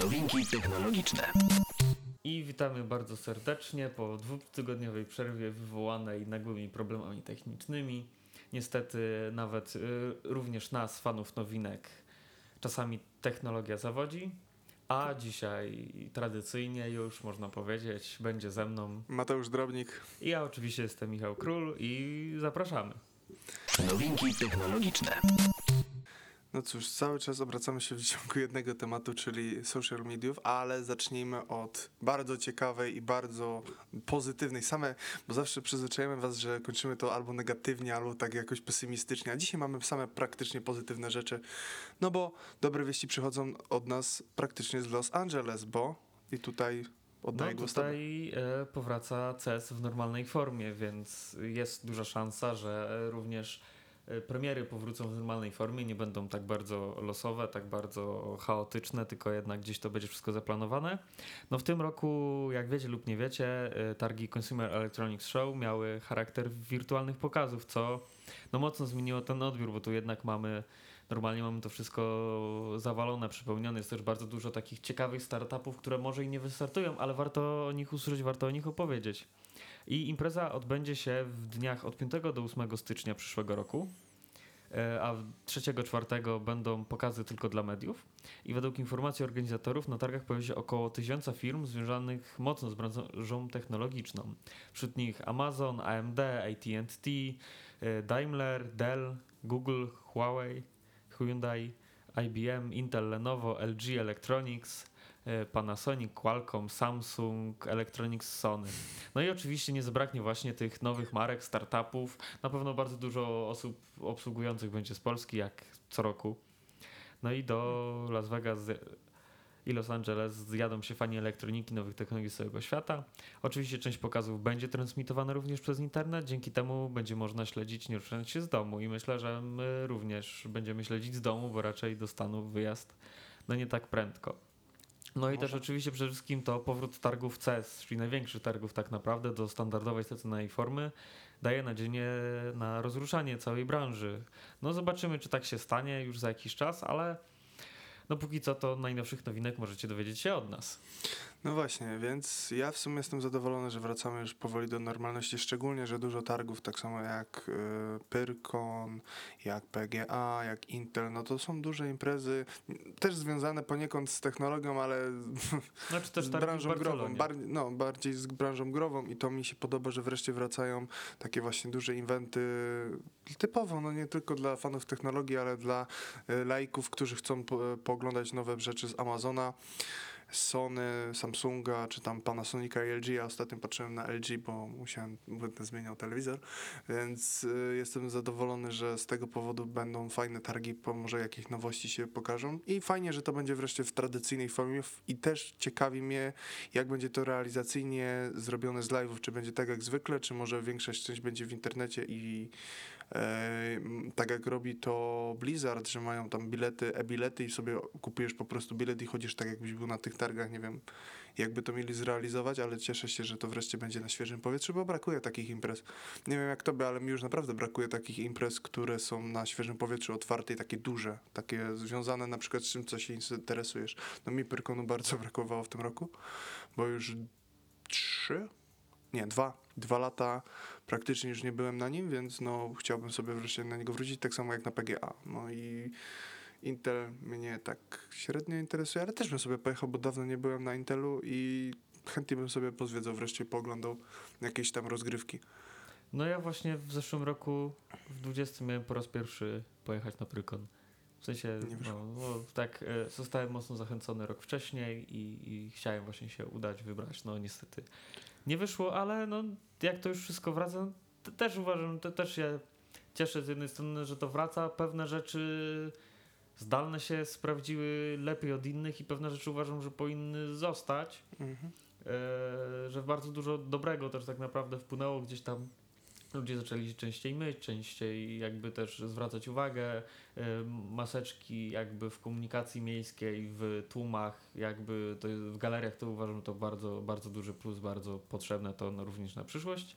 Nowinki technologiczne. I witamy bardzo serdecznie po dwutygodniowej przerwie wywołanej nagłymi problemami technicznymi. Niestety nawet y, również nas, fanów nowinek, czasami technologia zawodzi. A dzisiaj tradycyjnie już można powiedzieć, będzie ze mną. Mateusz Drobnik. I ja oczywiście jestem Michał Król i zapraszamy. Nowinki technologiczne. No cóż, cały czas obracamy się w ciągu jednego tematu, czyli social mediów, ale zacznijmy od bardzo ciekawej i bardzo pozytywnej. Same, bo zawsze przyzwyczajamy was, że kończymy to albo negatywnie, albo tak jakoś pesymistycznie, a dzisiaj mamy same praktycznie pozytywne rzeczy. No bo dobre wieści przychodzą od nas praktycznie z Los Angeles, bo i tutaj No oddaję tobie. tutaj e, powraca CES w normalnej formie, więc jest duża szansa, że również premiery powrócą w normalnej formie, nie będą tak bardzo losowe, tak bardzo chaotyczne, tylko jednak gdzieś to będzie wszystko zaplanowane. No w tym roku, jak wiecie lub nie wiecie, e, targi Consumer Electronics Show miały charakter wirtualnych pokazów, co no mocno zmieniło ten odbiór, bo tu jednak mamy Normalnie mamy to wszystko zawalone, przepełnione. Jest też bardzo dużo takich ciekawych startupów, które może i nie wystartują, ale warto o nich usłyszeć, warto o nich opowiedzieć. I impreza odbędzie się w dniach od 5 do 8 stycznia przyszłego roku. E, A 3-4 będą pokazy tylko dla mediów. I według informacji organizatorów na targach pojawi się około tysiąca firm związanych mocno z branżą technologiczną. Wśród nich Amazon, AMD, AT&T, Daimler, Dell, Google, Huawei, Hyundai, IBM, Intel, Lenovo, LG Electronics, e, Panasonic, Qualcomm, Samsung, Electronics, Sony. No i oczywiście nie zabraknie właśnie tych nowych marek, startupów. Na pewno bardzo dużo osób obsługujących będzie z Polski, jak co roku. No i do Las Vegas i Los Angeles zjadą się fani elektroniki, nowych technologii z całego świata. Oczywiście część pokazów będzie transmitowana również przez internet, dzięki temu będzie można śledzić nie ruszając się z domu i myślę, że my również będziemy śledzić z domu, bo raczej do Stanów wyjazd no nie tak prędko. No i też oczywiście przede wszystkim to powrót targów CES, czyli największych targów tak naprawdę do standardowej stacjonarnej formy, daje nadzieję na rozruszanie całej branży. No zobaczymy, czy tak się stanie już za jakiś czas, ale no póki co to najnowszych nowinek możecie dowiedzieć się od nas. No właśnie, więc ja w sumie jestem zadowolony, że wracamy już powoli do normalności, szczególnie, że dużo targów, tak samo jak y, Pyrkon, jak PGA, jak Intel, no to są duże imprezy, też związane poniekąd z technologią, ale Znaczy też z branżą grową, bar, no, bardziej z branżą grową i to mi się podoba, że wreszcie wracają takie właśnie duże inwenty typowo, no nie tylko dla fanów technologii, ale dla y, laików, którzy chcą po, pooglądać nowe rzeczy z Amazona. Sony, Samsunga, czy tam Panasonica i LG. Ja ostatnio patrzyłem na LG, bo musiałem, będę zmieniał telewizor, więc y, jestem zadowolony, że z tego powodu będą fajne targi, może jakieś nowości się pokażą. I fajnie, że to będzie wreszcie w tradycyjnej formie. I też ciekawi mnie, jak będzie to realizacyjnie zrobione z live'ów, czy będzie tak jak zwykle, czy może większość część będzie w internecie i tak jak robi to Blizzard, że mają tam bilety, e-bilety i sobie kupujesz po prostu bilet i chodzisz tak jakbyś był na tych targach, nie wiem jakby to mieli zrealizować, ale cieszę się, że to wreszcie będzie na świeżym powietrzu, bo brakuje takich imprez. Nie wiem jak tobie, ale mi już naprawdę brakuje takich imprez, które są na świeżym powietrzu, otwarte i takie duże, takie związane na przykład z czym, co się interesujesz. No mi Pyrkonu bardzo brakowało w tym roku, bo już trzy, nie, dwa, dwa lata praktycznie już nie byłem na nim, więc no chciałbym sobie wreszcie na niego wrócić, tak samo jak na PGA. No i Intel mnie tak średnio interesuje, ale też bym sobie pojechał, bo dawno nie byłem na Intelu i chętnie bym sobie pozwiedzał, wreszcie pooglądał jakieś tam rozgrywki. No ja właśnie w zeszłym roku, w 20 miałem po raz pierwszy pojechać na Pyrkon. W sensie, no, no, tak, e, zostałem mocno zachęcony rok wcześniej i, i chciałem właśnie się udać, wybrać. No niestety nie wyszło, ale no jak to już wszystko wraca, to też uważam, to też się cieszę z jednej strony, że to wraca. Pewne rzeczy zdalne się sprawdziły lepiej od innych i pewne rzeczy uważam, że powinny zostać. Mhm. E, że bardzo dużo dobrego też tak naprawdę wpłynęło gdzieś tam. Ludzie zaczęli się częściej myć, częściej jakby też zwracać uwagę. e, Maseczki jakby w komunikacji miejskiej, w tłumach, jakby to w galeriach to uważam to bardzo, bardzo duży plus, bardzo potrzebne to no, również na przyszłość.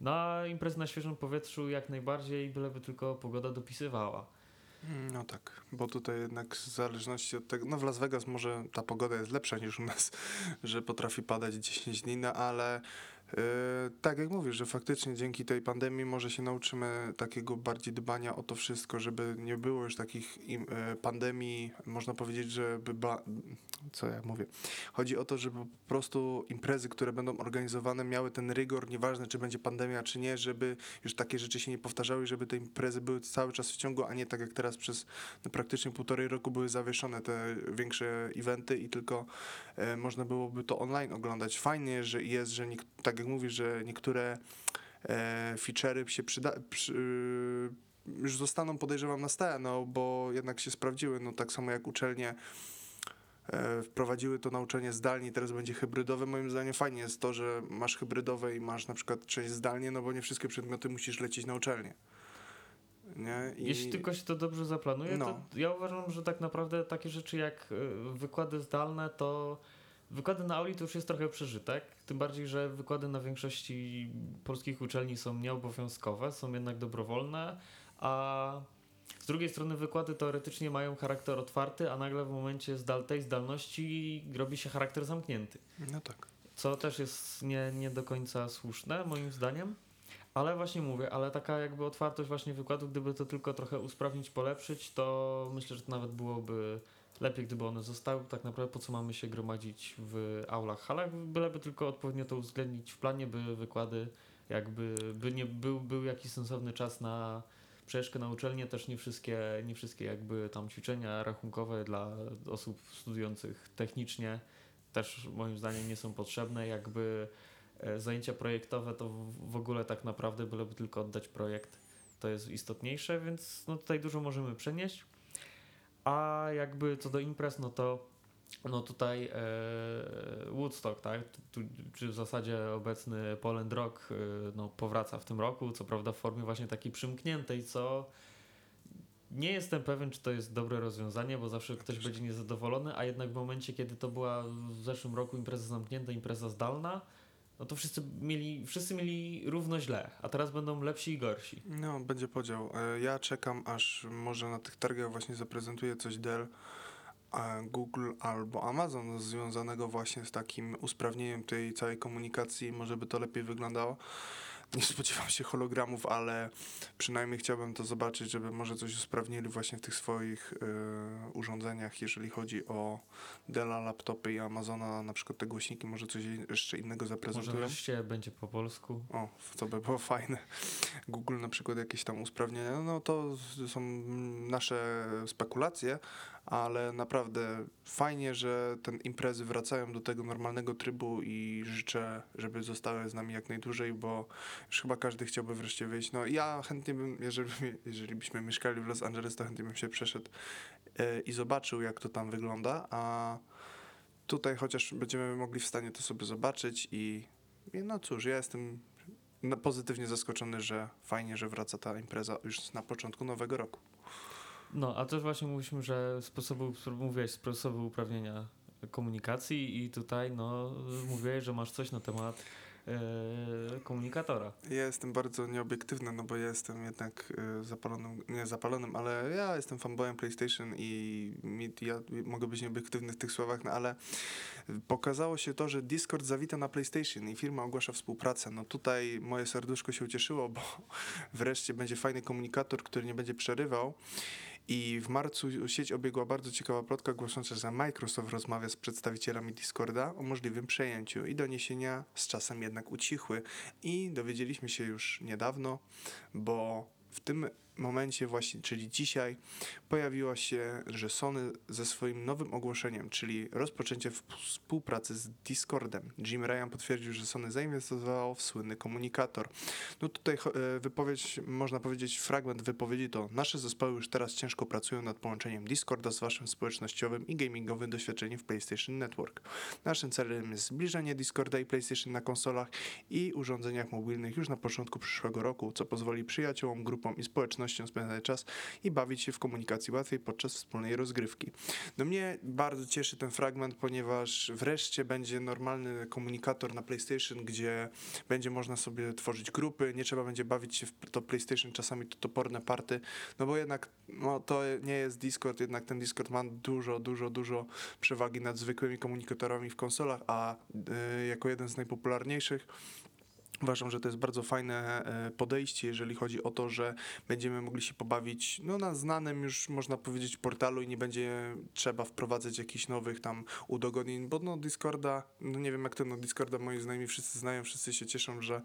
No a imprezy na świeżym powietrzu jak najbardziej, byleby tylko pogoda dopisywała. No tak, bo tutaj jednak w zależności od tego, no w Las Vegas może ta pogoda jest lepsza niż u nas, że potrafi padać 10 dni, no ale tak jak mówisz, że faktycznie dzięki tej pandemii może się nauczymy takiego bardziej dbania o to wszystko, żeby nie było już takich yy, pandemii, można powiedzieć, żeby co ja mówię, chodzi o to, żeby po prostu imprezy, które będą organizowane miały ten rygor, nieważne czy będzie pandemia czy nie, żeby już takie rzeczy się nie powtarzały, żeby te imprezy były cały czas w ciągu, a nie tak jak teraz przez no, praktycznie półtorej roku były zawieszone te większe eventy i tylko e, można byłoby to online oglądać. Fajnie, że jest, że niek- tak jak mówisz, że niektóre e, feature'y się przyda, przy, już zostaną podejrzewam na stałe, no bo jednak się sprawdziły, no tak samo jak uczelnie wprowadziły to nauczanie zdalnie, teraz będzie hybrydowe. Moim zdaniem fajnie jest to, że masz hybrydowe i masz na przykład część zdalnie, no bo nie wszystkie przedmioty musisz lecieć na uczelnię. Nie? I... Jeśli tylko się to dobrze zaplanuje, No. to ja uważam, że tak naprawdę takie rzeczy jak y, wykłady zdalne, to wykłady na auli to już jest trochę przeżytek. Tym bardziej, że wykłady na większości polskich uczelni są nieobowiązkowe, są jednak dobrowolne, a z drugiej strony wykłady teoretycznie mają charakter otwarty, a nagle w momencie zdal tej zdalności robi się charakter zamknięty. No tak. Co też jest nie, nie do końca słuszne, moim zdaniem. Ale właśnie mówię, ale taka jakby otwartość właśnie wykładu, gdyby to tylko trochę usprawnić, polepszyć, to myślę, że to nawet byłoby lepiej, gdyby one zostały. Tak naprawdę po co mamy się gromadzić w aulach, halach, byleby tylko odpowiednio to uwzględnić w planie, by wykłady jakby, by nie był, był jakiś sensowny czas na przejeżdżkę na uczelnię, też nie wszystkie, nie wszystkie jakby tam ćwiczenia rachunkowe dla osób studiujących technicznie też moim zdaniem nie są potrzebne. Jakby e, zajęcia projektowe to w- w ogóle tak naprawdę byleby tylko oddać projekt, to jest istotniejsze, więc no tutaj dużo możemy przenieść. A jakby co do imprez, no to no tutaj e, Woodstock, tak? Tu, czy w zasadzie obecny Poland Rock e, no, powraca w tym roku, co prawda w formie właśnie takiej przymkniętej, co nie jestem pewien, czy to jest dobre rozwiązanie, bo zawsze ktoś będzie niezadowolony, a jednak w momencie, kiedy to była w zeszłym roku impreza zamknięta, impreza zdalna, no to wszyscy mieli, wszyscy mieli równo źle, a teraz będą lepsi i gorsi. No, będzie podział. E, Ja czekam, aż może na tych targach właśnie zaprezentuje coś Dell, Google albo Amazon związanego właśnie z takim usprawnieniem tej całej komunikacji. Może by to lepiej wyglądało. Nie spodziewam się hologramów, ale przynajmniej chciałbym to zobaczyć, żeby może coś usprawnili właśnie w tych swoich e, urządzeniach, jeżeli chodzi o Della laptopy i Amazona, na przykład te głośniki, może coś jeszcze innego Może zaprezentują. wreszcie będzie po polsku. O, to by było fajne. Google na przykład jakieś tam usprawnienia, no to są nasze spekulacje, ale naprawdę fajnie, że te imprezy wracają do tego normalnego trybu i życzę, żeby zostały z nami jak najdłużej, bo już chyba każdy chciałby wreszcie wyjść. No ja chętnie bym, jeżeli, jeżeli byśmy mieszkali w Los Angeles, to chętnie bym się przeszedł e, i zobaczył, jak to tam wygląda, a tutaj chociaż będziemy mogli w stanie to sobie zobaczyć i i no cóż, ja jestem pozytywnie zaskoczony, że fajnie, że wraca ta impreza już na początku nowego roku. No, a też właśnie mówiliśmy, że sposoby, mówiłeś sposoby uprawnienia komunikacji i tutaj no mówiłeś, że masz coś na temat e, komunikatora. Ja jestem bardzo nieobiektywny, no bo ja jestem jednak y, zapalonym, nie zapalonym, ale ja jestem fanboyem PlayStation i mi, ja mogę być nieobiektywny w tych słowach, no ale pokazało się to, że Discord zawita na PlayStation i firma ogłasza współpracę. No tutaj moje serduszko się ucieszyło, bo wreszcie będzie fajny komunikator, który nie będzie przerywał. I w marcu sieć obiegła bardzo ciekawa plotka głosząca, że Microsoft rozmawia z przedstawicielami Discorda o możliwym przejęciu i doniesienia z czasem jednak ucichły. I dowiedzieliśmy się już niedawno, bo w tym momencie właśnie, czyli dzisiaj, pojawiło się, że Sony ze swoim nowym ogłoszeniem, czyli rozpoczęcie w- współpracy z Discordem. Jim Ryan potwierdził, że Sony zainwestowało w słynny komunikator. No tutaj e, wypowiedź, można powiedzieć, fragment wypowiedzi to nasze zespoły już teraz ciężko pracują nad połączeniem Discorda z waszym społecznościowym i gamingowym doświadczeniem w PlayStation Network. Naszym celem jest zbliżenie Discorda i PlayStation na konsolach i urządzeniach mobilnych już na początku przyszłego roku, co pozwoli przyjaciołom, grupom i społeczności społecznością, spędzać czas i bawić się w komunikacji łatwiej podczas wspólnej rozgrywki. No mnie bardzo cieszy ten fragment, ponieważ wreszcie będzie normalny komunikator na PlayStation, gdzie będzie można sobie tworzyć grupy, nie trzeba będzie bawić się w to PlayStation, czasami to toporne party, no bo jednak no, to nie jest Discord, jednak ten Discord ma dużo, dużo, dużo przewagi nad zwykłymi komunikatorami w konsolach, a y, jako jeden z najpopularniejszych Uważam, że to jest bardzo fajne e, podejście, jeżeli chodzi o to, że będziemy mogli się pobawić no, na znanym już można powiedzieć portalu i nie będzie trzeba wprowadzać jakichś nowych tam udogodnień, bo no Discorda, no nie wiem jak to no Discorda moi znajomi wszyscy znają, wszyscy się cieszą, że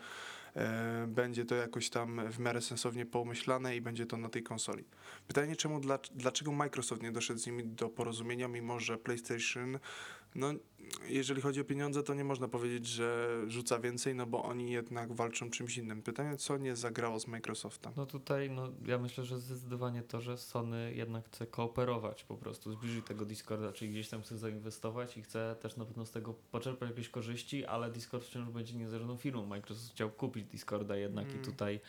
e, będzie to jakoś tam w miarę sensownie pomyślane i będzie to na tej konsoli. Pytanie czemu, dla, dlaczego Microsoft nie doszedł z nimi do porozumienia, mimo że PlayStation no, jeżeli chodzi o pieniądze, to nie można powiedzieć, że rzuca więcej, no bo oni jednak walczą czymś innym. Pytanie, co nie zagrało z Microsoftem? No tutaj, no ja myślę, że zdecydowanie to, że Sony jednak chce kooperować po prostu, zbliżyć tego Discorda, czyli gdzieś tam chce zainwestować i chce też na pewno z tego poczerpać jakieś korzyści, ale Discord wciąż będzie niezależną firmą. Microsoft chciał kupić Discorda jednak Mm. i tutaj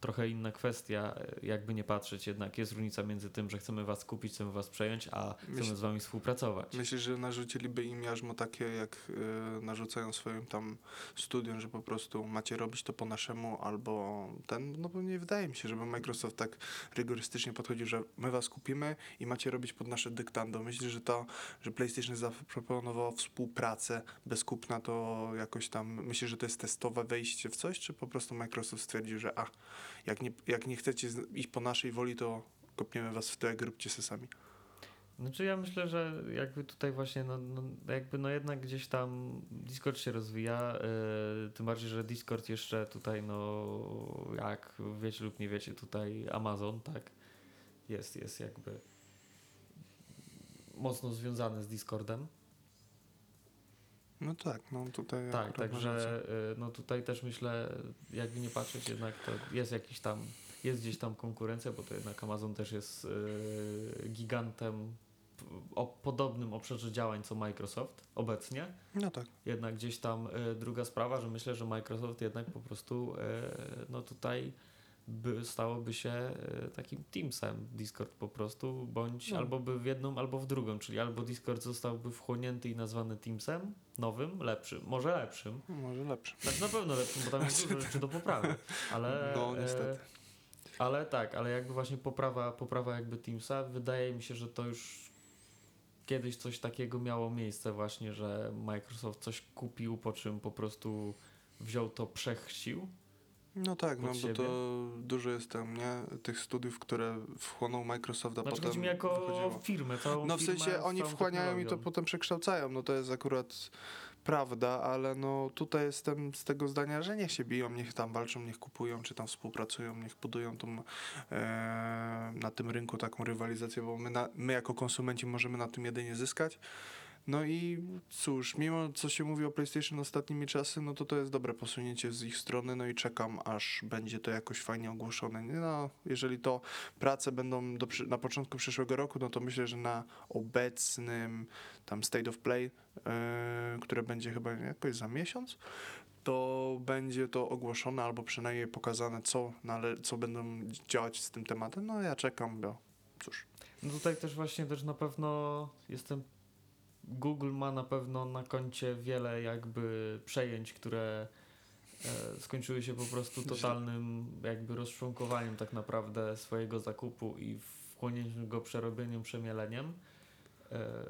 trochę inna kwestia, e, jakby nie patrzeć, jednak jest różnica między tym, że chcemy was kupić, chcemy was przejąć, a chcemy Myśl- z wami współpracować. Myślisz, że narzuciliby im jarzmo takie, jak y, narzucają swoim tam studiom, że po prostu macie robić to po naszemu, albo ten, no bo nie wydaje mi się, żeby Microsoft tak rygorystycznie podchodził, że my was kupimy i macie robić pod nasze dyktando. Myślisz, że to, że PlayStation zaproponowało współpracę bezkupna, to jakoś tam, myślisz, że to jest testowe wejście w coś, czy po prostu Microsoft stwierdził, że a, jak nie, jak nie chcecie iść po naszej woli, to kopniemy was w tyłek, róbcie se sami. Znaczy ja myślę, że jakby tutaj właśnie, no, no jakby no jednak gdzieś tam Discord się rozwija, yy, tym bardziej, że Discord jeszcze tutaj, no jak wiecie lub nie wiecie, tutaj Amazon, tak, jest, jest jakby mocno związany z Discordem. No tak, no tutaj Tak, także y, no tutaj też myślę, jakby nie patrzeć, jednak to jest jakiś tam, jest gdzieś tam konkurencja, bo to jednak Amazon też jest y, gigantem o podobnym obszarze działań co Microsoft obecnie. No tak. Jednak gdzieś tam y, druga sprawa, że myślę, że Microsoft jednak po prostu y, no tutaj by, stałoby się y, takim Teamsem Discord po prostu, bądź No. albo by w jedną, albo w drugą, czyli albo Discord zostałby wchłonięty i nazwany Teamsem, nowym, lepszym, może lepszym, Może lepsze. znaczy na pewno lepszym, bo tam jest dużo rzeczy do poprawy, ale... No, niestety. E, ale tak, ale jakby właśnie poprawa, poprawa jakby Teamsa, wydaje mi się, że to już kiedyś coś takiego miało miejsce właśnie, że Microsoft coś kupił, po czym po prostu wziął to, przechcił. No tak, no bo siebie. to dużo jest tam, nie? Tych studiów, które wchłoną Microsoft, a Znaczy potem chodzi mi jako wychodziło. firmę, całą No w firmę sensie oni wchłaniają i to potem przekształcają, no to jest akurat prawda, ale no tutaj jestem z tego zdania, że niech się biją, niech tam walczą, niech kupują, czy tam współpracują, niech budują tą, e, na tym rynku taką rywalizację, bo my, na, my jako konsumenci możemy na tym jedynie zyskać. No i cóż, mimo co się mówi o PlayStation ostatnimi czasy, no to to jest dobre posunięcie z ich strony, no i czekam, aż będzie to jakoś fajnie ogłoszone. No, jeżeli to prace będą do, na początku przyszłego roku, no to myślę, że na obecnym tam State of Play, yy, które będzie chyba jakoś za miesiąc, to będzie to ogłoszone albo przynajmniej pokazane, co, nale- co będą działać z tym tematem. No ja czekam, bo cóż. No tutaj też właśnie też na pewno jestem. Google ma na pewno na koncie wiele jakby przejęć, które e, skończyły się po prostu totalnym jakby rozczłonkowaniem tak naprawdę swojego zakupu i wchłonięciem go, przerobieniem, przemieleniem. E,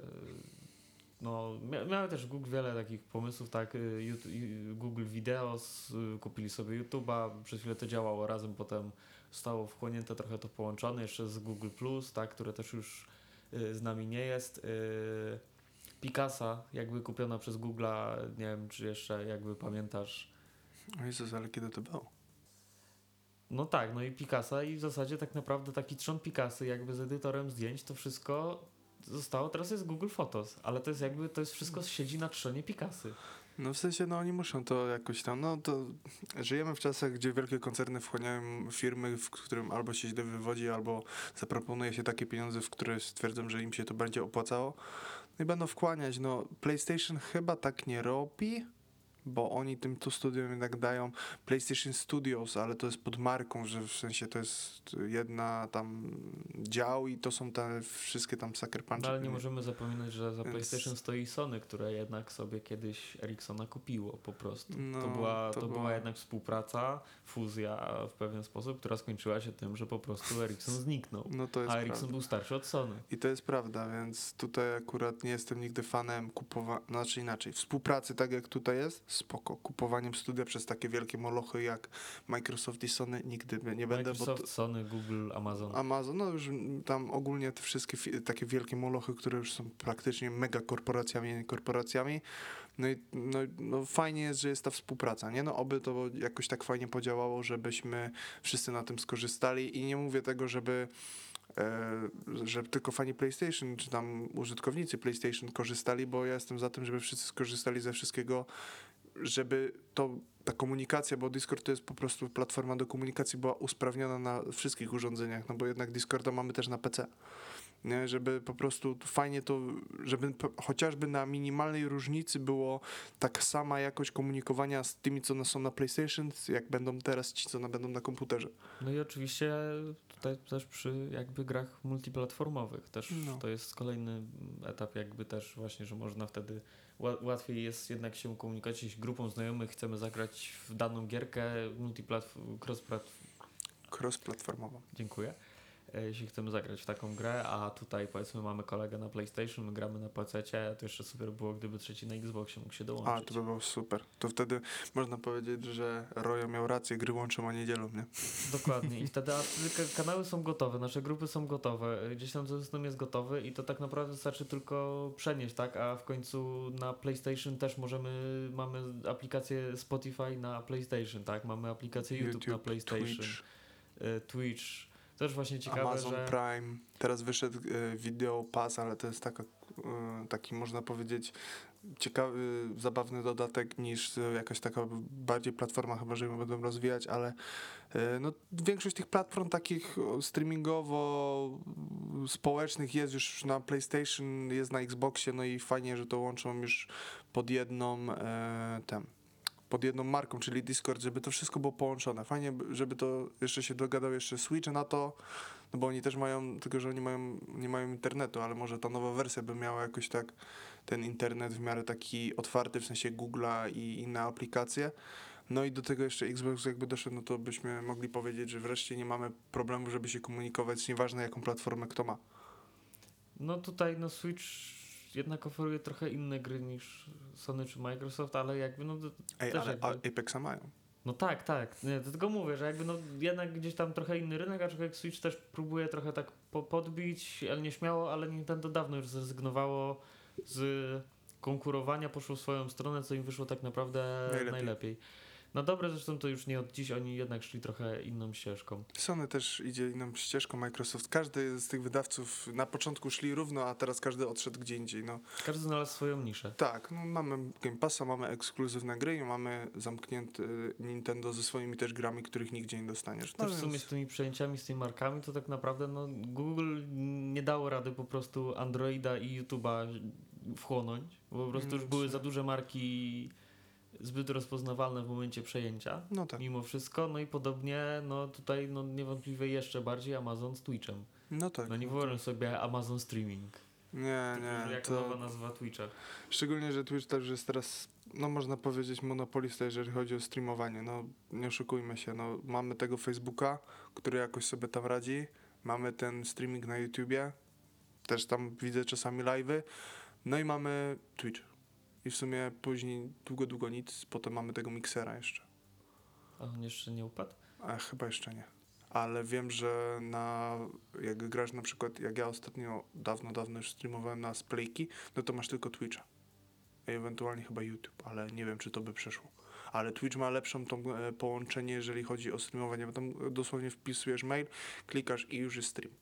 no, mia- miały też Google wiele takich pomysłów, tak, y, YouTube, y, Google Videos, y, kupili sobie YouTube'a, przez chwilę to działało razem, potem zostało wchłonięte trochę to połączone jeszcze z Google Plus, tak, które też już z nami nie jest. Picasa jakby kupiona przez Google'a, nie wiem czy jeszcze jakby pamiętasz. O Jezus, ale kiedy to było? No tak, no i Picasa i w zasadzie tak naprawdę taki trzon Picasy jakby z edytorem zdjęć to wszystko zostało, teraz jest Google Photos, ale to jest jakby, to jest wszystko siedzi na trzonie Picasy. No w sensie, no oni muszą to jakoś tam, no to żyjemy w czasach, gdzie wielkie koncerny wchłaniają firmy, w którym albo się źle wywodzi, albo zaproponuje się takie pieniądze, w które stwierdzą, że im się to będzie opłacało. I będą wkłaniać, no PlayStation chyba tak nie robi, bo oni tym tu studiom jednak dają PlayStation Studios, ale to jest pod marką, że w sensie to jest jedna tam dział i to są te wszystkie tam Sucker Punch. No, ale nie możemy zapominać, że za Więc- PlayStation stoi Sony, które jednak sobie kiedyś Ericssona kupiło po prostu. No, to była, to to była była- jednak współpraca, fuzja w pewien sposób, która skończyła się tym, że po prostu Ericsson zniknął. No to jest A Ericsson prawda. był starszy od Sony. I to jest prawda, więc tutaj akurat nie jestem nigdy fanem kupowania, znaczy inaczej, współpracy tak jak tutaj jest, spoko. Kupowaniem studia przez takie wielkie molochy jak Microsoft i Sony nigdy nie będę, Microsoft, to, Sony, Google, Amazon. Amazon, no już tam ogólnie te wszystkie takie wielkie molochy, które już są praktycznie mega korporacjami, korporacjami. No i no, no fajnie jest, że jest ta współpraca, nie? No oby to jakoś tak fajnie podziałało, żebyśmy wszyscy na tym skorzystali i nie mówię tego, żeby e, że tylko fani PlayStation, czy tam użytkownicy PlayStation korzystali, bo ja jestem za tym, żeby wszyscy skorzystali ze wszystkiego, żeby to ta komunikacja, bo Discord to jest po prostu platforma do komunikacji, była usprawniona na wszystkich urządzeniach, no bo jednak Discorda mamy też na PC. Nie, żeby po prostu fajnie to, żeby chociażby na minimalnej różnicy było tak sama jakość komunikowania z tymi, co są na PlayStation, jak będą teraz ci, co będą na komputerze. No i oczywiście tutaj też przy jakby grach multiplatformowych też No. to jest kolejny etap jakby też właśnie, że można wtedy ła- łatwiej jest jednak się komunikować jeśli grupą znajomych chcemy zagrać w daną gierkę multiplatform, cross-platform, Cross-platformową. dziękuję. E, Jeśli chcemy zagrać w taką grę, a tutaj powiedzmy mamy kolegę na PlayStation, my gramy na PC, to jeszcze super było, gdyby trzeci na Xboxie mógł się A, dołączyć. to by było super. To wtedy można powiedzieć, że Rojo miał rację, gry łączą, a niedzielą, nie? Dokładnie. I wtedy, a wtedy ka- kanały są gotowe, nasze grupy są gotowe, gdzieś tam system jest gotowy i to tak naprawdę wystarczy tylko przenieść, tak? A w końcu na PlayStation też możemy, mamy aplikację Spotify na PlayStation, tak? Mamy aplikację YouTube, na PlayStation, Twitch, Twitch. Też właśnie ciekawe, Amazon że... Prime. Teraz wyszedł e, Video Pass, ale to jest taka, e, taki można powiedzieć ciekawy, zabawny dodatek niż e, jakaś taka bardziej platforma, chyba że ją będą rozwijać, ale no, większość tych platform takich o, streamingowo społecznych jest już na PlayStation, jest na Xboxie, no i fajnie, że to łączą już pod jedną e, tem, pod jedną marką, czyli Discord, żeby to wszystko było połączone. Fajnie, by- żeby to jeszcze się dogadał jeszcze Switch na to, no bo oni też mają, tylko że oni mają, nie mają internetu, ale może ta nowa wersja by miała jakoś tak ten internet w miarę taki otwarty, w sensie Google'a i inne aplikacje. No i do tego jeszcze Xbox jakby doszedł, no to byśmy mogli powiedzieć, że wreszcie nie mamy problemu, żeby się komunikować, nieważne jaką platformę kto ma. No tutaj no Switch jednak oferuje trochę inne gry niż Sony czy Microsoft, ale jakby no... Ej, Też ale jakby- Apexa mają. No tak, tak. Nie, to tylko mówię, że jakby no jednak gdzieś tam trochę inny rynek, aczkolwiek Switch też próbuje trochę tak po podbić, ale nie śmiało, ale Nintendo dawno już zrezygnowało z konkurowania, poszło w swoją stronę, co im wyszło tak naprawdę Najlepiej. najlepiej. No dobre, zresztą to już nie od dziś, oni jednak szli trochę inną ścieżką. Sony też idzie inną ścieżką, Microsoft. Każdy z tych wydawców na początku szli równo, a teraz każdy odszedł gdzie indziej. No. Każdy znalazł swoją niszę. Tak, no mamy Game Passa, mamy ekskluzywne gry i mamy zamknięty Nintendo ze swoimi też grami, których nigdzie nie dostaniesz. No Też w sumie więc- z tymi przejęciami, z tymi markami, to tak naprawdę no, Google nie dało rady po prostu Androida i YouTube'a wchłonąć, bo po prostu już były za duże marki zbyt rozpoznawalne w momencie przejęcia. No tak. Mimo wszystko, no i podobnie, no tutaj no niewątpliwie jeszcze bardziej Amazon z Twitchem. No tak. No nie wyobrażam sobie Amazon Streaming. Nie, nie. jak To... nowa nazwa Twitcha. Szczególnie, że Twitch też jest teraz, no można powiedzieć, monopolista, jeżeli chodzi o streamowanie. No nie oszukujmy się, no mamy tego Facebooka, który jakoś sobie tam radzi. Mamy ten streaming na YouTubie, też tam widzę czasami live'y. No i mamy Twitch. I w sumie później długo, długo nic, potem mamy tego miksera jeszcze. A on jeszcze nie upadł? A chyba jeszcze nie. Ale wiem, że na, jak grasz na przykład, jak ja ostatnio, dawno, dawno już streamowałem na Splayki, no to masz tylko Twitcha. I ewentualnie chyba YouTube, ale nie wiem, czy to by przeszło. Ale Twitch ma lepszą tą e, połączenie, jeżeli chodzi o streamowanie, bo tam dosłownie wpisujesz mail, klikasz i już jest stream.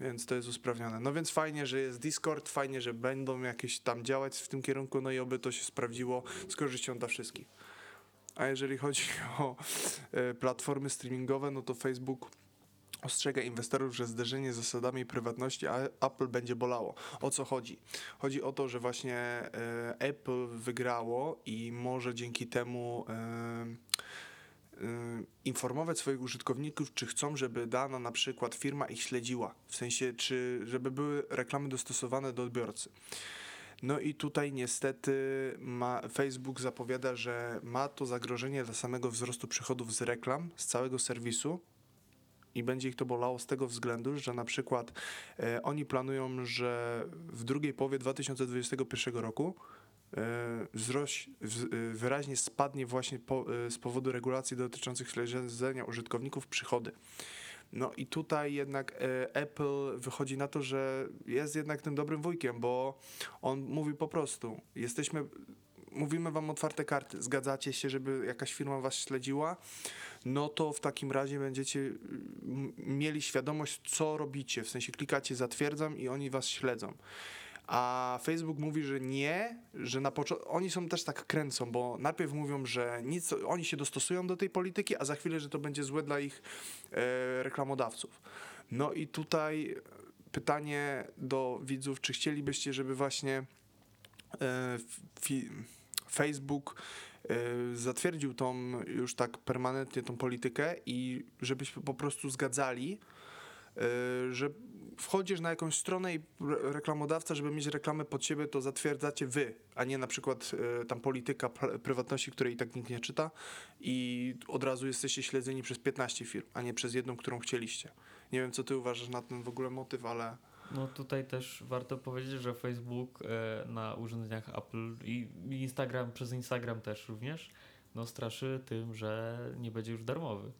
Więc to jest usprawnione. No więc fajnie, że jest Discord, fajnie, że będą jakieś tam działać w tym kierunku, no i oby to się sprawdziło z korzyścią dla wszystkich. A jeżeli chodzi o e, platformy streamingowe, no to Facebook Ostrzega inwestorów, że zderzenie z zasadami prywatności Apple będzie bolało. O co chodzi? Chodzi o to, że właśnie e, Apple wygrało i może dzięki temu e, informować swoich użytkowników, czy chcą, żeby dana na przykład firma ich śledziła. W sensie, czy żeby były reklamy dostosowane do odbiorcy. No i tutaj niestety ma, Facebook zapowiada, że ma to zagrożenie dla samego wzrostu przychodów z reklam, z całego serwisu i będzie ich to bolało z tego względu, że na przykład e, oni planują, że w drugiej połowie 2021 roku wzroś, w, e, wyraźnie spadnie właśnie po, e, z powodu regulacji dotyczących śledzenia użytkowników przychody. No i tutaj jednak e, Apple wychodzi na to, że jest jednak tym dobrym wujkiem, bo on mówi po prostu, jesteśmy, mówimy wam otwarte karty, zgadzacie się, żeby jakaś firma was śledziła, no to w takim razie będziecie mieli świadomość, co robicie, w sensie klikacie zatwierdzam i oni was śledzą. A Facebook mówi, że nie, że na początku oni są też tak kręcą, bo najpierw mówią, że nic, oni się dostosują do tej polityki, a za chwilę, że to będzie złe dla ich e, reklamodawców. No i tutaj pytanie do widzów, czy chcielibyście, żeby właśnie e, fi, Facebook e, zatwierdził tą już tak permanentnie tą politykę i żebyśmy po prostu zgadzali, e, że wchodzisz na jakąś stronę i re- reklamodawca, żeby mieć reklamę pod siebie, to zatwierdzacie wy, a nie na przykład e, tam polityka pr- prywatności, której i tak nikt nie czyta i od razu jesteście śledzeni przez 15 firm, a nie przez jedną, którą chcieliście. Nie wiem, co ty uważasz na ten w ogóle motyw, ale No tutaj też warto powiedzieć, że Facebook e, na urządzeniach Apple i i Instagram, przez Instagram też również, no straszy tym, że nie będzie już darmowy.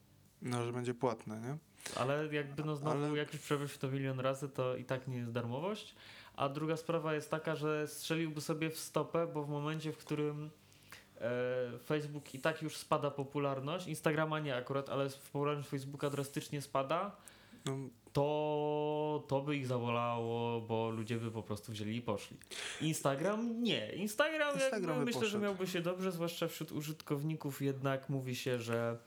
no, że będzie płatne, nie? Ale jakby no znowu, Ale- jak już przebyć to milion razy, to i tak nie jest darmowość. A druga sprawa jest taka, że strzeliłby sobie w stopę, bo w momencie, w którym e, Facebook i tak już spada popularność, Instagrama nie akurat, ale popularność Facebooka drastycznie spada, No, to, to by ich zawolało, bo ludzie by po prostu wzięli i poszli. Instagram nie. Instagram, Instagram myślę, że poszedł. miałby się dobrze, zwłaszcza wśród użytkowników jednak mówi się, że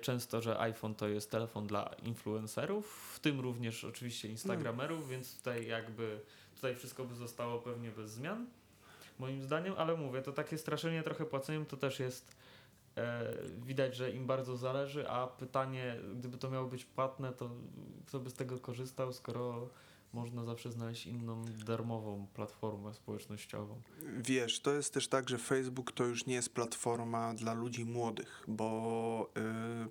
często, że iPhone to jest telefon dla influencerów, w tym również oczywiście instagramerów, więc tutaj jakby tutaj wszystko by zostało pewnie bez zmian. Moim zdaniem, ale mówię, to takie straszenie trochę płaceniem to też jest e, widać, że im bardzo zależy, a pytanie, gdyby to miało być płatne, to kto by z tego korzystał, skoro można zawsze znaleźć inną darmową platformę społecznościową. Wiesz, to jest też tak, że Facebook to już nie jest platforma dla ludzi młodych, bo yy,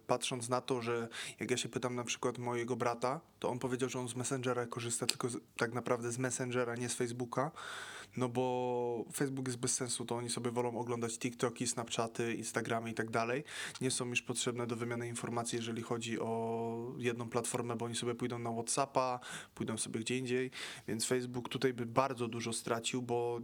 patrząc na to, że jak ja się pytam na przykład mojego brata, to on powiedział, że on z Messengera korzysta tylko z, tak naprawdę z Messengera, nie z Facebooka, no bo Facebook jest bez sensu, to oni sobie wolą oglądać TikToki, Snapchaty, Instagramy i tak dalej. Nie są już potrzebne do wymiany informacji, jeżeli chodzi o jedną platformę, bo oni sobie pójdą na Whatsappa, pójdą sobie gdzie indziej, więc Facebook tutaj by bardzo dużo stracił, bo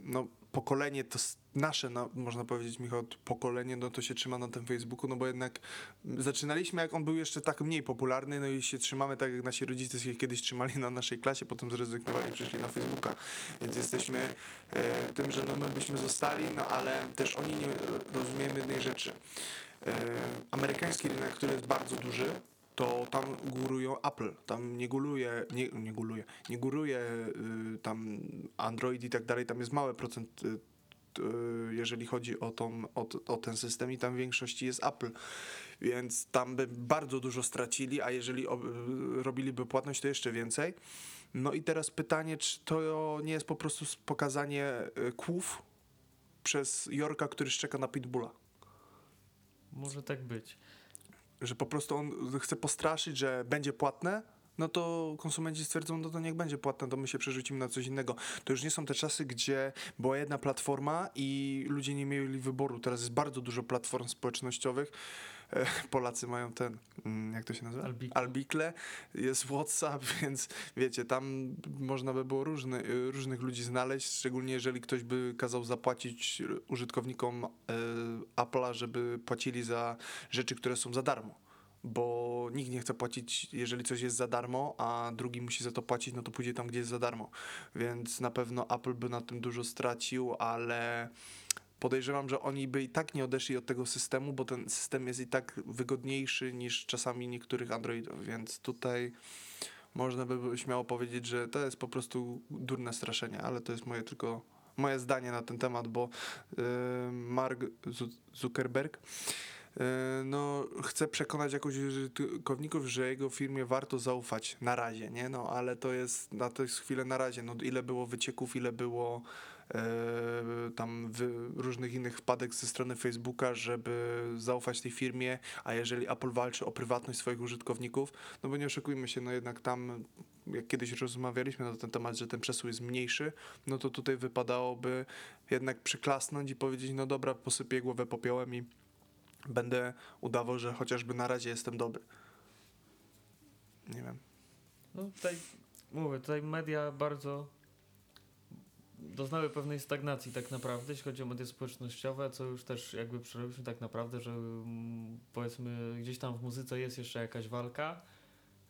no, pokolenie to nasze, no, można powiedzieć, Michał, pokolenie, no to się trzyma na tym Facebooku, no bo jednak zaczynaliśmy, jak on był jeszcze tak mniej popularny, no i się trzymamy tak, jak nasi rodzice się kiedyś trzymali na naszej klasie, potem zrezygnowali i przyszli na Facebooka, więc jesteśmy e, tym, że no, my byśmy zostali, no ale też oni nie rozumiemy jednej rzeczy. E, amerykański rynek, który jest bardzo duży, to tam górują Apple, tam nie góruje, nie, nie góruje, nie góruje y, tam Android i tak dalej, tam jest mały procent, y, y, jeżeli chodzi o, tą, o, o ten system i tam w większości jest Apple, więc tam by bardzo dużo stracili, a jeżeli o, y, robiliby płatność, to jeszcze więcej. No i teraz pytanie, czy to nie jest po prostu pokazanie y, kłów przez Jorka, który szczeka na Pitbulla Może tak być. Że po prostu on chce postraszyć, że będzie płatne, no to konsumenci stwierdzą, no to niech będzie płatne, to my się przerzucimy na coś innego. To już nie są te czasy, gdzie była jedna platforma i ludzie nie mieli wyboru. Teraz jest bardzo dużo platform społecznościowych. Polacy mają ten, mm, jak to się nazywa? Albikle. Albikle. Jest WhatsApp, więc wiecie, tam można by było różny, różnych ludzi znaleźć, szczególnie jeżeli ktoś by kazał zapłacić użytkownikom e, Apple'a, żeby płacili za rzeczy, które są za darmo. Bo nikt nie chce płacić, jeżeli coś jest za darmo, a drugi musi za to płacić, no to pójdzie tam, gdzie jest za darmo. Więc na pewno Apple by na tym dużo stracił, ale podejrzewam, że oni by i tak nie odeszli od tego systemu, bo ten system jest i tak wygodniejszy niż czasami niektórych Androidów, więc tutaj można by śmiało powiedzieć, że to jest po prostu durne straszenie, ale to jest moje tylko moje zdanie na ten temat, bo yy, Mark Zu- Zuckerberg yy, no, chce przekonać jakoś użytkowników, że jego firmie warto zaufać na razie, nie? No, ale to jest na tę chwilę na razie. No, ile było wycieków, ile było tam wy, różnych innych wpadek ze strony Facebooka, żeby zaufać tej firmie, a jeżeli Apple walczy o prywatność swoich użytkowników, no bo nie oszukujmy się, no jednak tam, jak kiedyś rozmawialiśmy na ten temat, że ten przesył jest mniejszy, no to tutaj wypadałoby jednak przyklasnąć i powiedzieć, no dobra, posypię głowę popiołem i będę udawał, że chociażby na razie jestem dobry. Nie wiem. No tutaj mówię, tutaj media bardzo doznały pewnej stagnacji tak naprawdę, jeśli chodzi o media społecznościowe, co już też jakby przerobiliśmy tak naprawdę, że mm, powiedzmy gdzieś tam w muzyce jest jeszcze jakaś walka,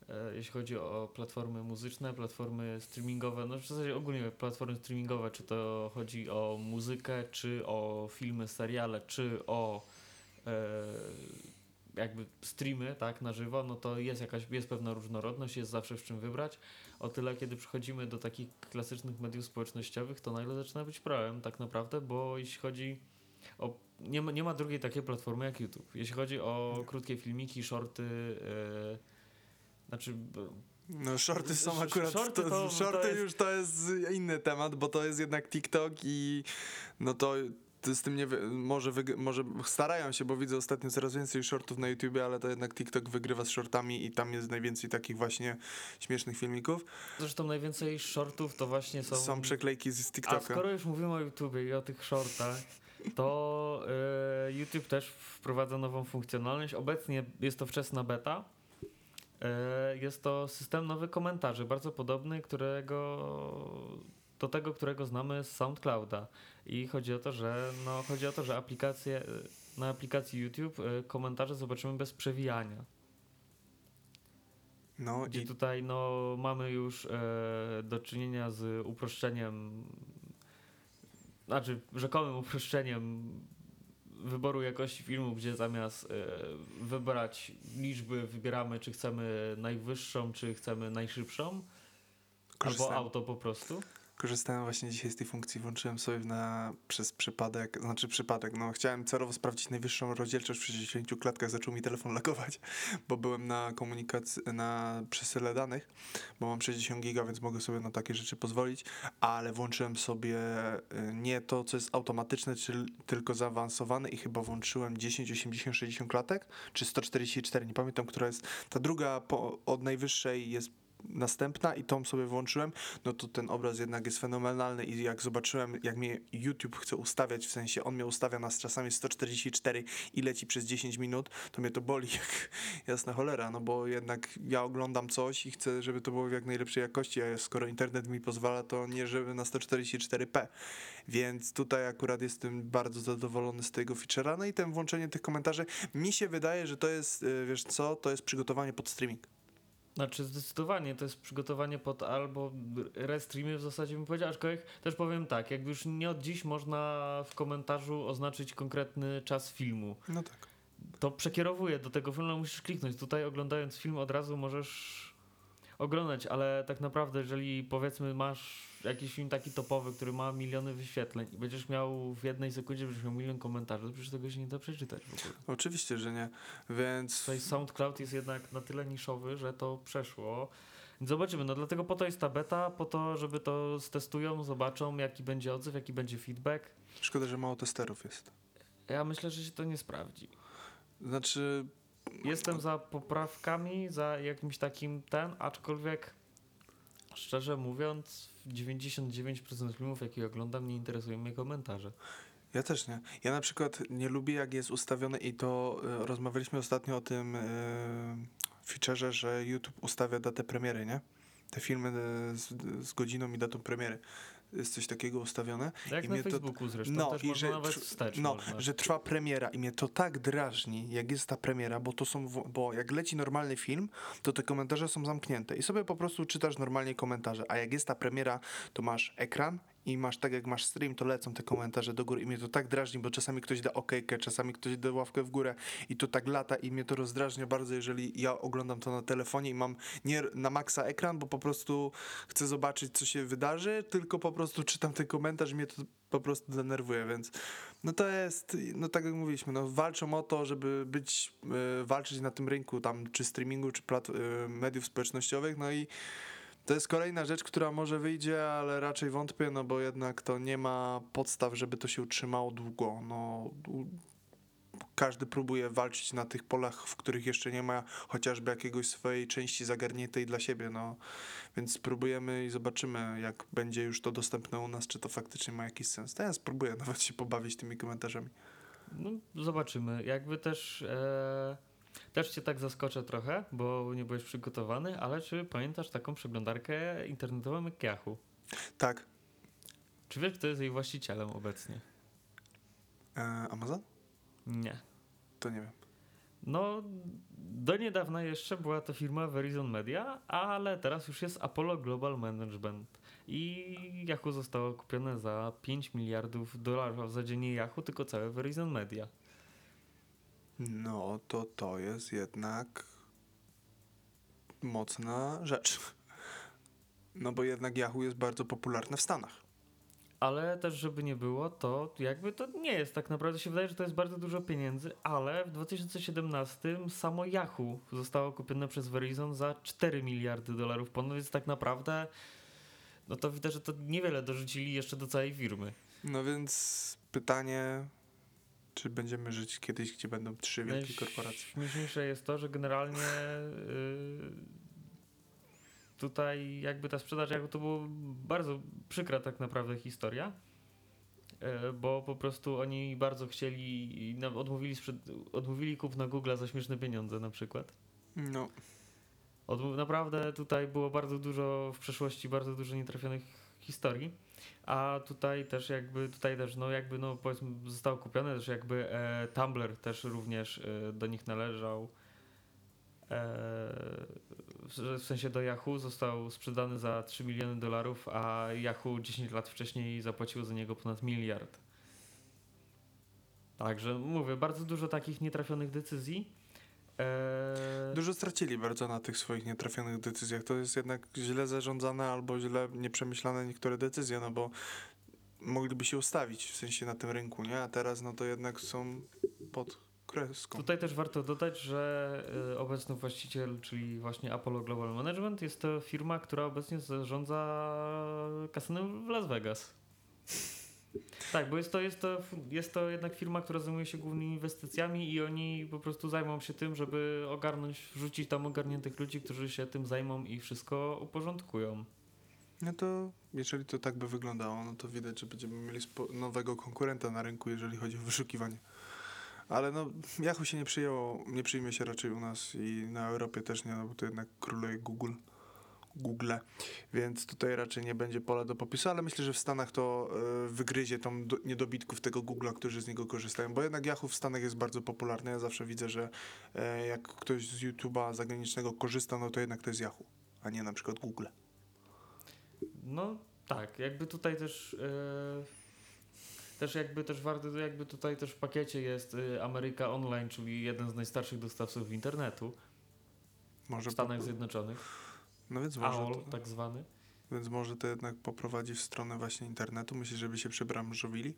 e, jeśli chodzi o platformy muzyczne, platformy streamingowe, no w zasadzie ogólnie platformy streamingowe, czy to chodzi o muzykę, czy o filmy, seriale, czy o e, jakby streamy, tak, na żywo, no to jest jakaś, jest pewna różnorodność, jest zawsze w czym wybrać. O tyle, kiedy przychodzimy do takich klasycznych mediów społecznościowych, to nagle zaczyna być problem tak naprawdę, bo jeśli chodzi o... Nie ma, nie ma drugiej takiej platformy jak YouTube. Jeśli chodzi o krótkie filmiki, shorty, yy, znaczy... No shorty są Sh- akurat, shorty to, to- shorty to jest- już to jest inny temat, bo to jest jednak TikTok i no to z tym nie, może, wyg- może starają się, bo widzę ostatnio coraz więcej shortów na YouTubie, ale to jednak TikTok wygrywa z shortami i tam jest najwięcej takich właśnie śmiesznych filmików. Zresztą najwięcej shortów to właśnie są... Są, przeklejki z A TikToka. skoro już mówimy o YouTubie i o tych shortach, to e, YouTube też wprowadza nową funkcjonalność. Obecnie jest to wczesna beta. E, jest to system nowy komentarzy, bardzo podobny, którego do tego, którego znamy z SoundClouda. I chodzi o to, że no, chodzi o to, że aplikacje, na aplikacji YouTube e, komentarze zobaczymy bez przewijania. No Gdzie i tutaj no, mamy już e, do czynienia z uproszczeniem, znaczy rzekomym uproszczeniem wyboru jakości filmu, gdzie zamiast e, wybrać liczby, wybieramy czy chcemy najwyższą, czy chcemy najszybszą, albo korzystałem, auto po prostu. Korzystałem właśnie dzisiaj z tej funkcji, włączyłem sobie na, przez przypadek, znaczy przypadek, no chciałem celowo sprawdzić najwyższą rozdzielczość w 60 klatkach, zaczął mi telefon lagować, bo byłem na komunikacji, na przesyle danych, bo mam 60 giga, więc mogę sobie na takie rzeczy pozwolić, ale włączyłem sobie y, nie to, co jest automatyczne, czy, tylko zaawansowane i chyba włączyłem 10, 80, 60 klatek, czy 144, nie pamiętam, która jest, ta druga po, od najwyższej jest następna i tą sobie włączyłem, no to ten obraz jednak jest fenomenalny i jak zobaczyłem, jak mnie YouTube chce ustawiać, w sensie on mnie ustawia na czasami 144 i leci przez 10 minut, to mnie to boli jak jasna cholera, no bo jednak ja oglądam coś i chcę, żeby to było w jak najlepszej jakości, a skoro internet mi pozwala, to nie żeby na 144p, więc tutaj akurat jestem bardzo zadowolony z tego feature'a, no i ten włączenie tych komentarzy, mi się wydaje, że to jest, y, wiesz co, to jest przygotowanie pod streaming. Znaczy zdecydowanie to jest przygotowanie pod albo restreamy w zasadzie bym powiedział, aczkolwiek też powiem tak, jakby już nie od dziś można w komentarzu oznaczyć konkretny czas filmu. No tak. to przekierowuje do tego filmu, musisz kliknąć. Tutaj oglądając film od razu możesz oglądać, ale tak naprawdę jeżeli powiedzmy masz jakiś film taki topowy, który ma miliony wyświetleń i będziesz miał w jednej sekundzie będziesz miał milion komentarzy, to przecież tego się nie da przeczytać w ogóle. Oczywiście, że nie, więc... Tutaj SoundCloud jest jednak na tyle niszowy, że to przeszło. Zobaczymy, no dlatego po to jest ta beta, po to, żeby to stestują, zobaczą jaki będzie odzew, jaki będzie feedback. Szkoda, że mało testerów jest. Ja myślę, że się to nie sprawdzi. Znaczy, Jestem za poprawkami, za jakimś takim ten, aczkolwiek szczerze mówiąc, 99% filmów, jakie oglądam, nie interesują mnie komentarze. ja też nie. Ja na przykład nie lubię, jak jest ustawione i to e, rozmawialiśmy ostatnio o tym e, featureze, że YouTube ustawia datę premiery, nie? Te filmy e, z, z godziną i datą premiery. Jest coś takiego ustawione. Jak I na mnie to- Facebooku zresztą, No, też i że nawet wstecz No, można. że trwa premiera i mnie to tak drażni, jak jest ta premiera, bo to są, bo jak leci normalny film, to te komentarze są zamknięte i sobie po prostu czytasz normalnie komentarze, a jak jest ta premiera, to masz ekran i masz tak jak masz stream, to lecą te komentarze do góry i mnie to tak drażni, bo czasami ktoś da okejkę, czasami ktoś da ławkę w górę i to tak lata i mnie to rozdrażnia bardzo, jeżeli ja oglądam to na telefonie i mam nie na maksa ekran, bo po prostu chcę zobaczyć, co się wydarzy, tylko po prostu czytam ten komentarz i mnie to po prostu denerwuje, więc no to jest, no tak jak mówiliśmy, no walczą o to, żeby być, y, walczyć na tym rynku tam, czy streamingu, czy plat, y, mediów społecznościowych, no i to jest kolejna rzecz, która może wyjdzie, ale raczej wątpię, no bo jednak to nie ma podstaw, żeby to się utrzymało długo. No, każdy próbuje walczyć na tych polach, w których jeszcze nie ma chociażby jakiegoś swojej części zagarniętej dla siebie, no. Więc spróbujemy i zobaczymy, jak będzie już to dostępne u nas, czy to faktycznie ma jakiś sens. To ja spróbuję nawet się pobawić tymi komentarzami. No, zobaczymy. Jakby też. E, też cię tak zaskoczę trochę, bo nie byłeś przygotowany, ale czy pamiętasz taką przeglądarkę internetową jak Yahoo? Tak. Czy wiesz, kto jest jej właścicielem obecnie? E, Amazon? Nie. To nie wiem. No, do niedawna jeszcze była to firma Verizon Media, ale teraz już jest Apollo Global Management. I Yahoo zostało kupione za 5 miliardów dolarów. W zasadzie nie Yahoo, tylko całe Verizon Media. No to to jest jednak mocna rzecz. No bo jednak Yahoo jest bardzo popularne w Stanach. Ale też, żeby nie było, to jakby to nie jest tak naprawdę. się wydaje, że to jest bardzo dużo pieniędzy, ale w 2017 samo Yahoo zostało kupione przez Verizon za 4 miliardy dolarów ponad, więc tak naprawdę no to widać, że to niewiele dorzucili jeszcze do całej firmy. No więc pytanie, czy będziemy żyć kiedyś, gdzie będą trzy wielkie korporacje? Najśmieszniejsze jest to, że generalnie yy, tutaj jakby ta sprzedaż Yahoo to była bardzo przykra tak naprawdę historia. yy, Bo po prostu oni bardzo chcieli, odmówili, odmówili kupna Google za śmieszne pieniądze na przykład. No, naprawdę tutaj było bardzo dużo w przeszłości, bardzo dużo nietrafionych historii. A tutaj też jakby, tutaj też no jakby no powiedzmy zostało kupione też jakby e, Tumblr też również e, do nich należał. E, w sensie do Yahoo został sprzedany za 3 miliony dolarów, a Yahoo 10 lat wcześniej zapłaciło za niego ponad miliard. Także mówię, bardzo dużo takich nietrafionych decyzji. E, dużo stracili bardzo na tych swoich nietrafionych decyzjach. To jest jednak źle zarządzane albo źle nieprzemyślane niektóre decyzje, no bo mogliby się ustawić w sensie na tym rynku, nie? A teraz no to jednak są pod kreską. Tutaj też warto dodać, że y, obecny właściciel, czyli właśnie Apollo Global Management, jest to firma, która obecnie zarządza kasynem w Las Vegas. Tak, bo jest to, jest, to, jest to jednak firma, która zajmuje się głównymi inwestycjami i oni po prostu zajmą się tym, żeby ogarnąć, wrzucić tam ogarniętych ludzi, którzy się tym zajmą i wszystko uporządkują. No to jeżeli to tak by wyglądało, no to widać, że będziemy mieli nowego konkurenta na rynku, jeżeli chodzi o wyszukiwanie. Ale no, Yahoo się nie przyjęło, nie przyjmie się raczej u nas i na Europie też nie, no bo to jednak króluje Google. Google, więc tutaj raczej nie będzie pola do popisu, ale myślę, że w Stanach to e, wygryzie do, niedobitków tego Google'a, którzy z niego korzystają, bo jednak Yahoo w Stanach jest bardzo popularny. Ja zawsze widzę, że e, jak ktoś z YouTube'a zagranicznego korzysta, no to jednak to jest Yahoo, a nie na przykład Google. No tak, jakby tutaj też e, też jakby też warto, jakby tutaj też w pakiecie jest Ameryka Online, czyli jeden z najstarszych dostawców internetu Może w Stanach Zjednoczonych. No więc może, AOL to, tak zwany. więc może to jednak poprowadzi w stronę właśnie internetu. Myślisz, żeby się przebranżowili?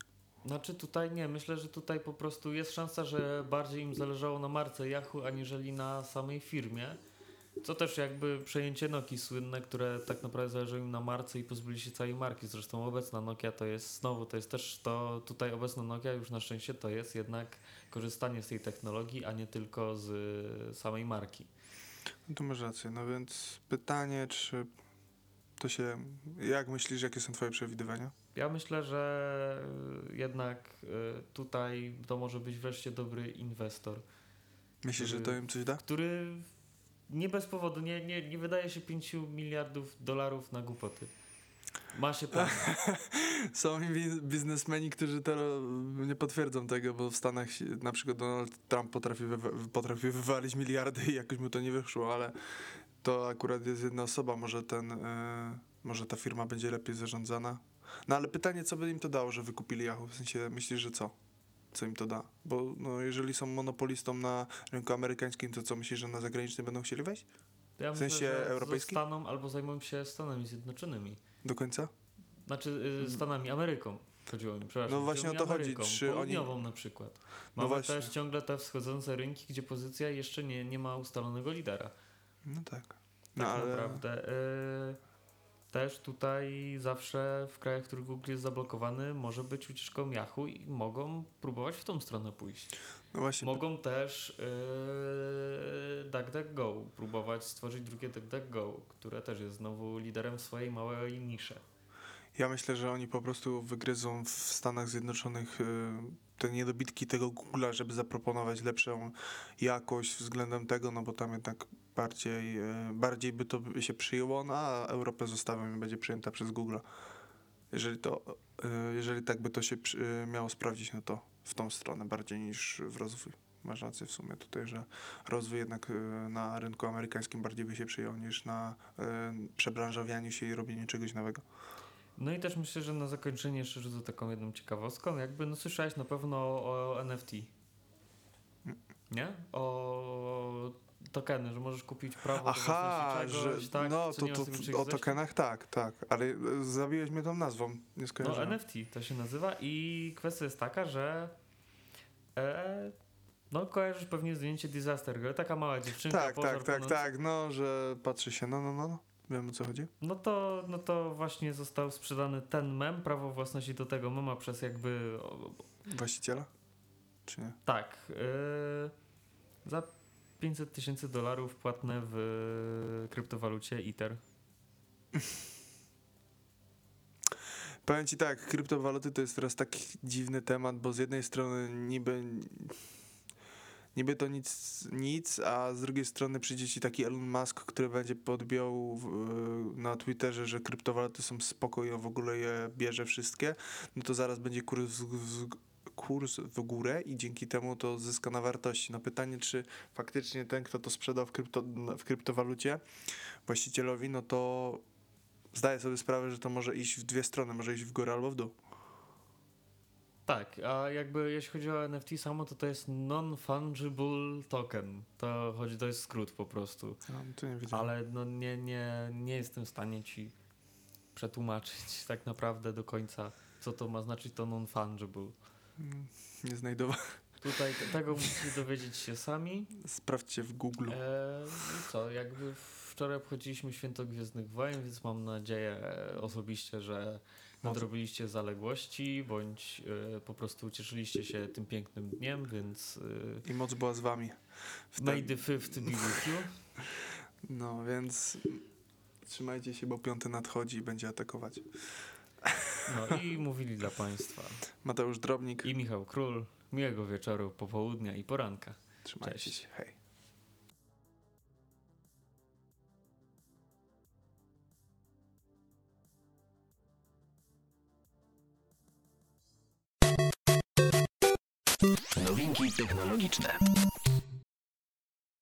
Znaczy tutaj nie, myślę, że tutaj po prostu jest szansa, że bardziej im zależało na marce Yahoo, aniżeli na samej firmie. Co też jakby przejęcie Nokii słynne, które tak naprawdę zależało im na marce i pozbyli się całej marki. Zresztą obecna Nokia to jest znowu, to jest też to, tutaj obecna Nokia już na szczęście to jest jednak korzystanie z tej technologii, a nie tylko z y, samej marki. No to masz rację. No więc pytanie, czy to się... Jak myślisz, jakie są twoje przewidywania? Ja myślę, że y, jednak y, tutaj to może być wreszcie dobry inwestor. Myślisz, że to Który- im coś da? który nie bez powodu nie, nie, nie wydaje się 5 miliardów dolarów na głupoty. Ma się. Są bi- biznesmeni, którzy to nie potwierdzą tego, bo w Stanach na przykład Donald Trump potrafi, wywa- potrafi wywalić miliardy i jakoś mu to nie wyszło, ale to akurat jest jedna osoba. Może ten, e, może ta firma będzie lepiej zarządzana. No ale pytanie, co by im to dało, że wykupili Yahoo? W sensie, myślisz, że co? Co im to da? Bo no, jeżeli są monopolistą na rynku amerykańskim, to co, myślisz, że na zagraniczny będą chcieli wejść? Ja W myślę, sensie że europejskim? Zostaną albo zajmą się Stanami Zjednoczonymi. Do końca? Znaczy y, Stanami, Ameryką. Chodziło mi, przepraszam. No właśnie o to chodzi, Ameryką, czy oni- na przykład. No Mamy właśnie. też ciągle te wschodzące rynki, gdzie pozycja jeszcze nie, nie ma ustalonego lidera. No tak. Tak No ale... naprawdę. Y, też tutaj zawsze w krajach, w których Google jest zablokowany, może być ucieczką Yahoo i mogą próbować w tą stronę pójść. No właśnie, Mogą też yy, DuckDuckGo próbować stworzyć drugie DuckDuckGo, które też jest znowu liderem w swojej małej niszy. Ja myślę, że oni po prostu wygryzą w Stanach Zjednoczonych y, te niedobitki tego Google'a, żeby zaproponować lepszą jakość względem tego, no bo tam jednak bardziej, y, bardziej by to się przyjęło, no a Europę zostawią i będzie przyjęta przez Google. Jeżeli to, y, jeżeli tak by to się y, miało sprawdzić, no to w tą stronę bardziej niż w rozwój. Masz rację w sumie tutaj, że rozwój jednak na rynku amerykańskim bardziej by się przyjął niż na przebranżawianiu się i robieniu czegoś nowego. No i też myślę, że na zakończenie jeszcze rzucę taką jedną ciekawostką. Jakby, no słyszałeś na pewno o NFT. Nie? O tokeny, że możesz kupić prawo do Aha, że czegoś, tak? no to, to, o tokenach tak, tak, ale e, zabiłeś mnie tą nazwą, nie No. NFT to się nazywa i kwestia jest taka, że e, no kojarzysz pewnie zdjęcie Disaster Girl, taka mała dziewczynka tak, tak, tak, tak, no, że patrzy się, no, no, no, no. wiem o co chodzi. No to, no to właśnie został sprzedany ten mem, prawo własności do tego mema przez jakby Właściciela? Czy nie? tak yy, za 500 tysięcy dolarów płatne w kryptowalucie Ether. Powiem ci tak, kryptowaluty to jest teraz taki dziwny temat, bo z jednej strony niby niby to nic, nic, a z drugiej strony przyjdzie ci taki Elon Musk, który będzie podbijał w- na Twitterze, że kryptowaluty są spoko i on w ogóle je bierze wszystkie, no to zaraz będzie kurs kurs w górę i dzięki temu to zyska na wartości. No pytanie, czy faktycznie ten, kto to sprzedał w, krypto, w kryptowalucie właścicielowi, no to zdaję sobie sprawę, że to może iść w dwie strony, może iść w górę albo w dół. Tak, a jakby jeśli chodzi o NFT samo, to to jest non-fungible token. To chodzi, to jest skrót po prostu. No, nie. Ale no nie, nie, nie jestem w stanie ci przetłumaczyć tak naprawdę do końca, co to ma znaczyć to non-fungible. Nie znajdowałem. Tutaj te- tego musicie dowiedzieć się sami. Sprawdźcie w Google. E, I co, jakby wczoraj obchodziliśmy Święto Gwiezdnych Wojen, więc mam nadzieję osobiście, że nadrobiliście zaległości, bądź e, po prostu cieszyliście się tym pięknym dniem, więc e, I moc była z wami. W may ten- the fifth be with you. No, więc trzymajcie się, bo piąty nadchodzi i będzie atakować. No i mówili dla Państwa Mateusz Drobnik, i Michał Król. Miłego wieczoru, popołudnia i poranka. trzymajcie cześć. się. Hej. Nowinki technologiczne.